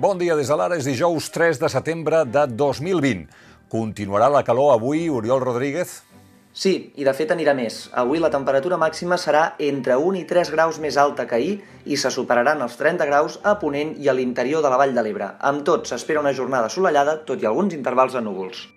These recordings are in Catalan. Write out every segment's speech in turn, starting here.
Bon dia des de l'ara, és dijous 3 de setembre de 2020. Continuarà la calor avui, Oriol Rodríguez? Sí, i de fet anirà més. Avui la temperatura màxima serà entre 1 i 3 graus més alta que ahir i se superaran els 30 graus a Ponent i a l'interior de la Vall de l'Ebre. Amb tot, s'espera una jornada assolellada, tot i alguns intervals de núvols.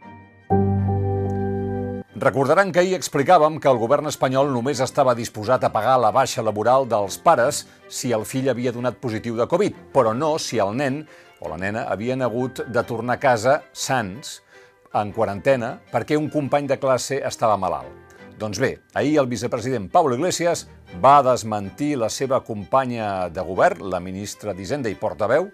Recordaran que ahir explicàvem que el govern espanyol només estava disposat a pagar la baixa laboral dels pares si el fill havia donat positiu de Covid, però no si el nen o la nena havien hagut de tornar a casa sants, en quarantena, perquè un company de classe estava malalt. Doncs bé, ahir el vicepresident Pablo Iglesias va desmentir la seva companya de govern, la ministra d'Hisenda i portaveu,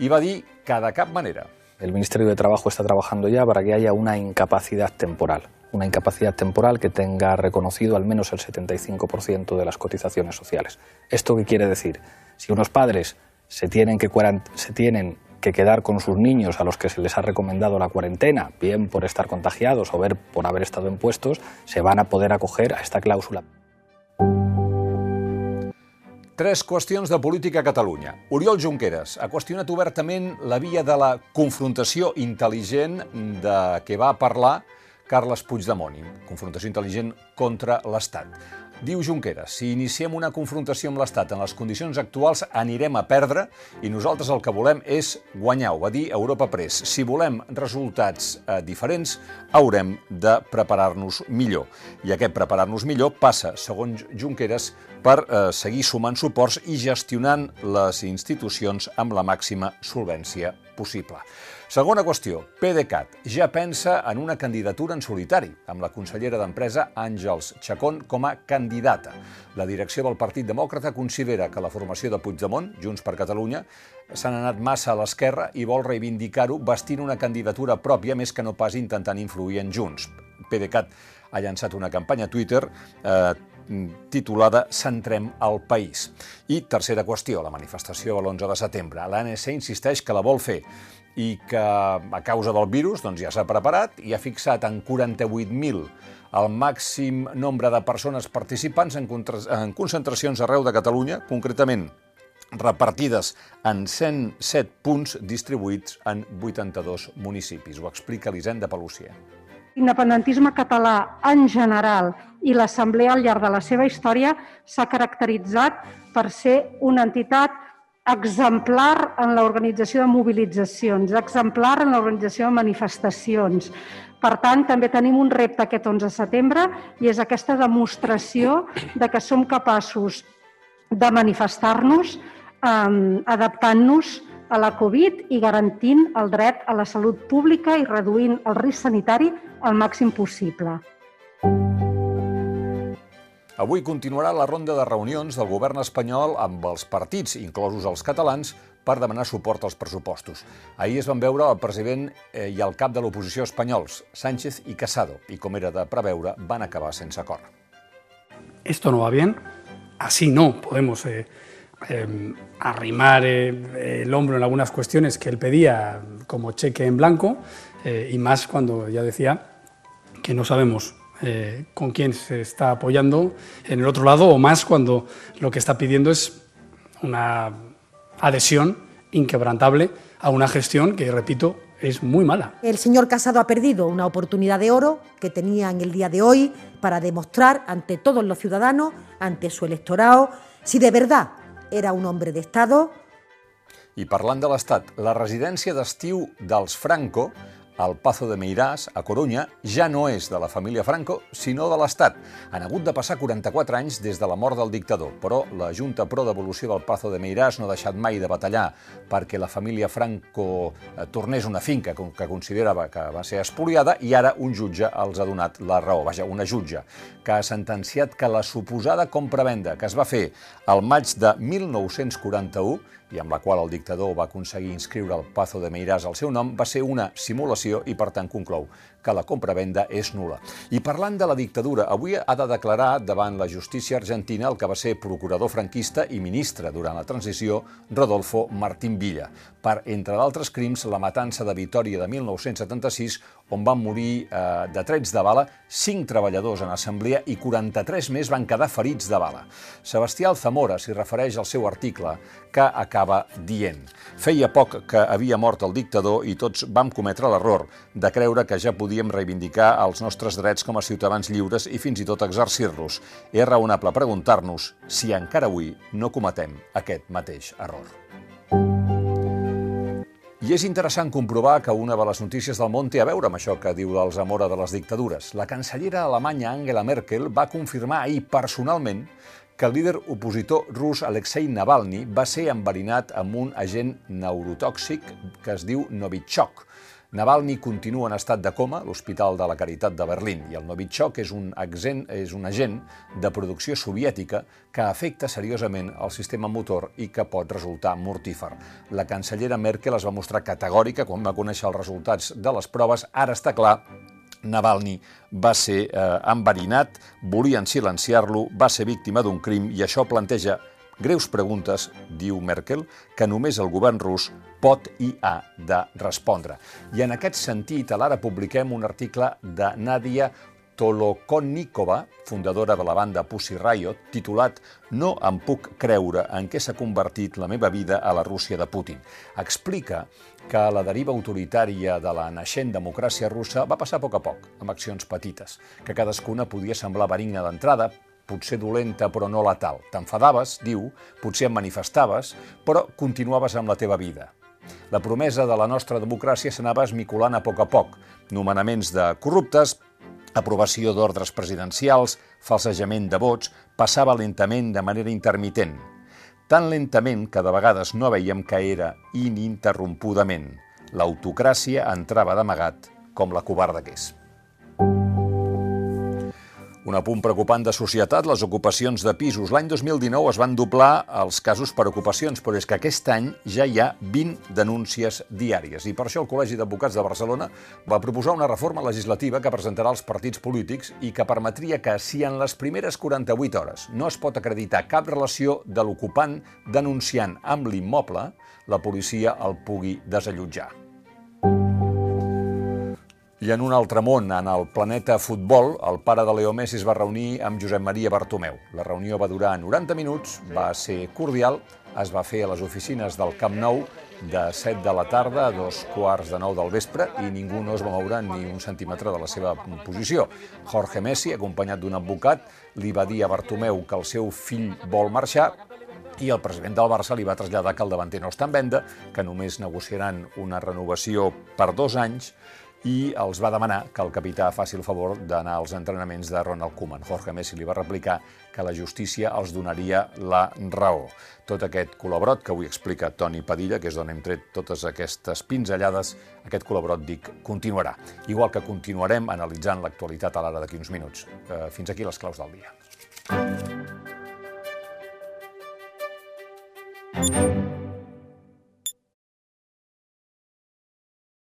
i va dir que de cap manera. El Ministerio de Trabajo está trabajando ya para que haya una incapacidad temporal una incapacidad temporal que tenga reconocido al menos el 75% de las cotizaciones sociales. ¿Esto qué quiere decir? Si unos padres se tienen que, se tienen que quedar con sus niños a los que se les ha recomendado la cuarentena, bien por estar contagiados o ver por haber estado en puestos, se van a poder acoger a esta clàusula. Tres qüestions de política a Catalunya. Oriol Junqueras ha qüestionat obertament la via de la confrontació intel·ligent de què va parlar Carles Puigdemont, confrontació intel·ligent contra l'Estat. Diu Junqueras, si iniciem una confrontació amb l'Estat en les condicions actuals anirem a perdre i nosaltres el que volem és guanyar, ho va dir Europa Press. Si volem resultats eh, diferents, haurem de preparar-nos millor. I aquest preparar-nos millor passa, segons Junqueras, per eh, seguir sumant suports i gestionant les institucions amb la màxima solvència possible. Segona qüestió, PDeCAT ja pensa en una candidatura en solitari, amb la consellera d'Empresa Àngels Chacón com a candidata. La direcció del Partit Demòcrata considera que la formació de Puigdemont, Junts per Catalunya, s'han anat massa a l'esquerra i vol reivindicar-ho vestint una candidatura pròpia més que no pas intentant influir en Junts. PDeCAT ha llançat una campanya a Twitter eh, titulada Centrem el país. I tercera qüestió, la manifestació l'11 de setembre. L'ANC insisteix que la vol fer i que a causa del virus doncs, ja s'ha preparat i ha fixat en 48.000 el màxim nombre de persones participants en, en concentracions arreu de Catalunya, concretament repartides en 107 punts distribuïts en 82 municipis. Ho explica l'Hisenda Palucia. L'independentisme català en general i l'Assemblea al llarg de la seva història s'ha caracteritzat per ser una entitat exemplar en l'organització de mobilitzacions, exemplar en l'organització de manifestacions. Per tant, també tenim un repte aquest 11 de setembre i és aquesta demostració de que som capaços de manifestar-nos eh, adaptant-nos la Covid i garantint el dret a la salut pública i reduint el risc sanitari al màxim possible. Avui continuarà la ronda de reunions del govern espanyol amb els partits, inclosos els catalans, per demanar suport als pressupostos. Ahir es van veure el president eh, i el cap de l'oposició espanyols, Sánchez i Casado, i com era de preveure, van acabar sense acord. Esto no va bien, así no podemos eh, eh, arrimar eh, el hombro en algunas cuestiones que él pedía como cheque en blanco, eh, y más cuando ya decía que no sabemos eh, con quién se está apoyando en el otro lado, o más cuando lo que está pidiendo es una adhesión inquebrantable a una gestión que, repito, es muy mala. El señor Casado ha perdido una oportunidad de oro que tenía en el día de hoy para demostrar ante todos los ciudadanos, ante su electorado, si de verdad era un hombre de Estado. I parlant de l'Estat, la residència d'estiu dels Franco el Pazo de Meiràs, a Corunya, ja no és de la família Franco, sinó de l'Estat. Han hagut de passar 44 anys des de la mort del dictador, però la Junta Pro d'Evolució del Pazo de Meiràs no ha deixat mai de batallar perquè la família Franco eh, tornés una finca que considerava que va ser espoliada i ara un jutge els ha donat la raó. Vaja, una jutge que ha sentenciat que la suposada compra-venda que es va fer al maig de 1941 i amb la qual el dictador va aconseguir inscriure el Pazo de Meiràs al seu nom, va ser una simulació i, per tant, conclou que la compra-venda és nula. I parlant de la dictadura, avui ha de declarar davant la justícia argentina el que va ser procurador franquista i ministre durant la transició, Rodolfo Martín Villa, per, entre d'altres crims, la matança de Vitoria de 1976, on van morir eh, de trets de bala cinc treballadors en assemblea i 43 més van quedar ferits de bala. Sebastià Alzamora s'hi refereix al seu article que acaba dient Feia poc que havia mort el dictador i tots vam cometre l'error de creure que ja podíem reivindicar els nostres drets com a ciutadans lliures i fins i tot exercir-los. És raonable preguntar-nos si encara avui no cometem aquest mateix error. I és interessant comprovar que una de les notícies del món té a veure amb això que diu del Zamora de les dictadures. La cancellera alemanya Angela Merkel va confirmar ahir personalment que el líder opositor rus Alexei Navalny va ser enverinat amb un agent neurotòxic que es diu Novichok, Navalny continua en estat de coma a l'Hospital de la Caritat de Berlín i el Novichok és un, accent, és un agent de producció soviètica que afecta seriosament el sistema motor i que pot resultar mortífer. La cancellera Merkel es va mostrar categòrica quan va conèixer els resultats de les proves. Ara està clar Navalny va ser eh, enverinat, volien silenciar-lo, va ser víctima d'un crim i això planteja greus preguntes, diu Merkel, que només el govern rus pot i ha de respondre. I en aquest sentit, a l'ara publiquem un article de Nadia Tolokonnikova, fundadora de la banda Pussy Riot, titulat No em puc creure en què s'ha convertit la meva vida a la Rússia de Putin. Explica que la deriva autoritària de la naixent democràcia russa va passar a poc a poc, amb accions petites, que cadascuna podia semblar benigna d'entrada, potser dolenta però no letal. T'enfadaves, diu, potser em manifestaves, però continuaves amb la teva vida. La promesa de la nostra democràcia s'anava esmiculant a poc a poc. Nomenaments de corruptes, aprovació d'ordres presidencials, falsejament de vots, passava lentament de manera intermitent. Tan lentament que de vegades no veiem que era ininterrompudament. L'autocràcia entrava d'amagat com la covarda que és. Un apunt preocupant de societat, les ocupacions de pisos. L'any 2019 es van doblar els casos per ocupacions, però és que aquest any ja hi ha 20 denúncies diàries. I per això el Col·legi d'Advocats de Barcelona va proposar una reforma legislativa que presentarà als partits polítics i que permetria que, si en les primeres 48 hores no es pot acreditar cap relació de l'ocupant denunciant amb l'immoble, la policia el pugui desallotjar. I en un altre món, en el planeta futbol, el pare de Leo Messi es va reunir amb Josep Maria Bartomeu. La reunió va durar 90 minuts, va ser cordial, es va fer a les oficines del Camp Nou de 7 de la tarda a dos quarts de 9 del vespre i ningú no es va moure ni un centímetre de la seva posició. Jorge Messi, acompanyat d'un advocat, li va dir a Bartomeu que el seu fill vol marxar i el president del Barça li va traslladar que el davanter no està en venda, que només negociaran una renovació per dos anys i els va demanar que el capità faci el favor d'anar als entrenaments de Ronald Koeman. Jorge Messi li va replicar que la justícia els donaria la raó. Tot aquest col·labrot que avui explica Toni Padilla, que és d'on hem tret totes aquestes pinzellades, aquest col·labrot, dic, continuarà. Igual que continuarem analitzant l'actualitat a l'ara d'aquí uns minuts. Eh, fins aquí les claus del dia. Thank you.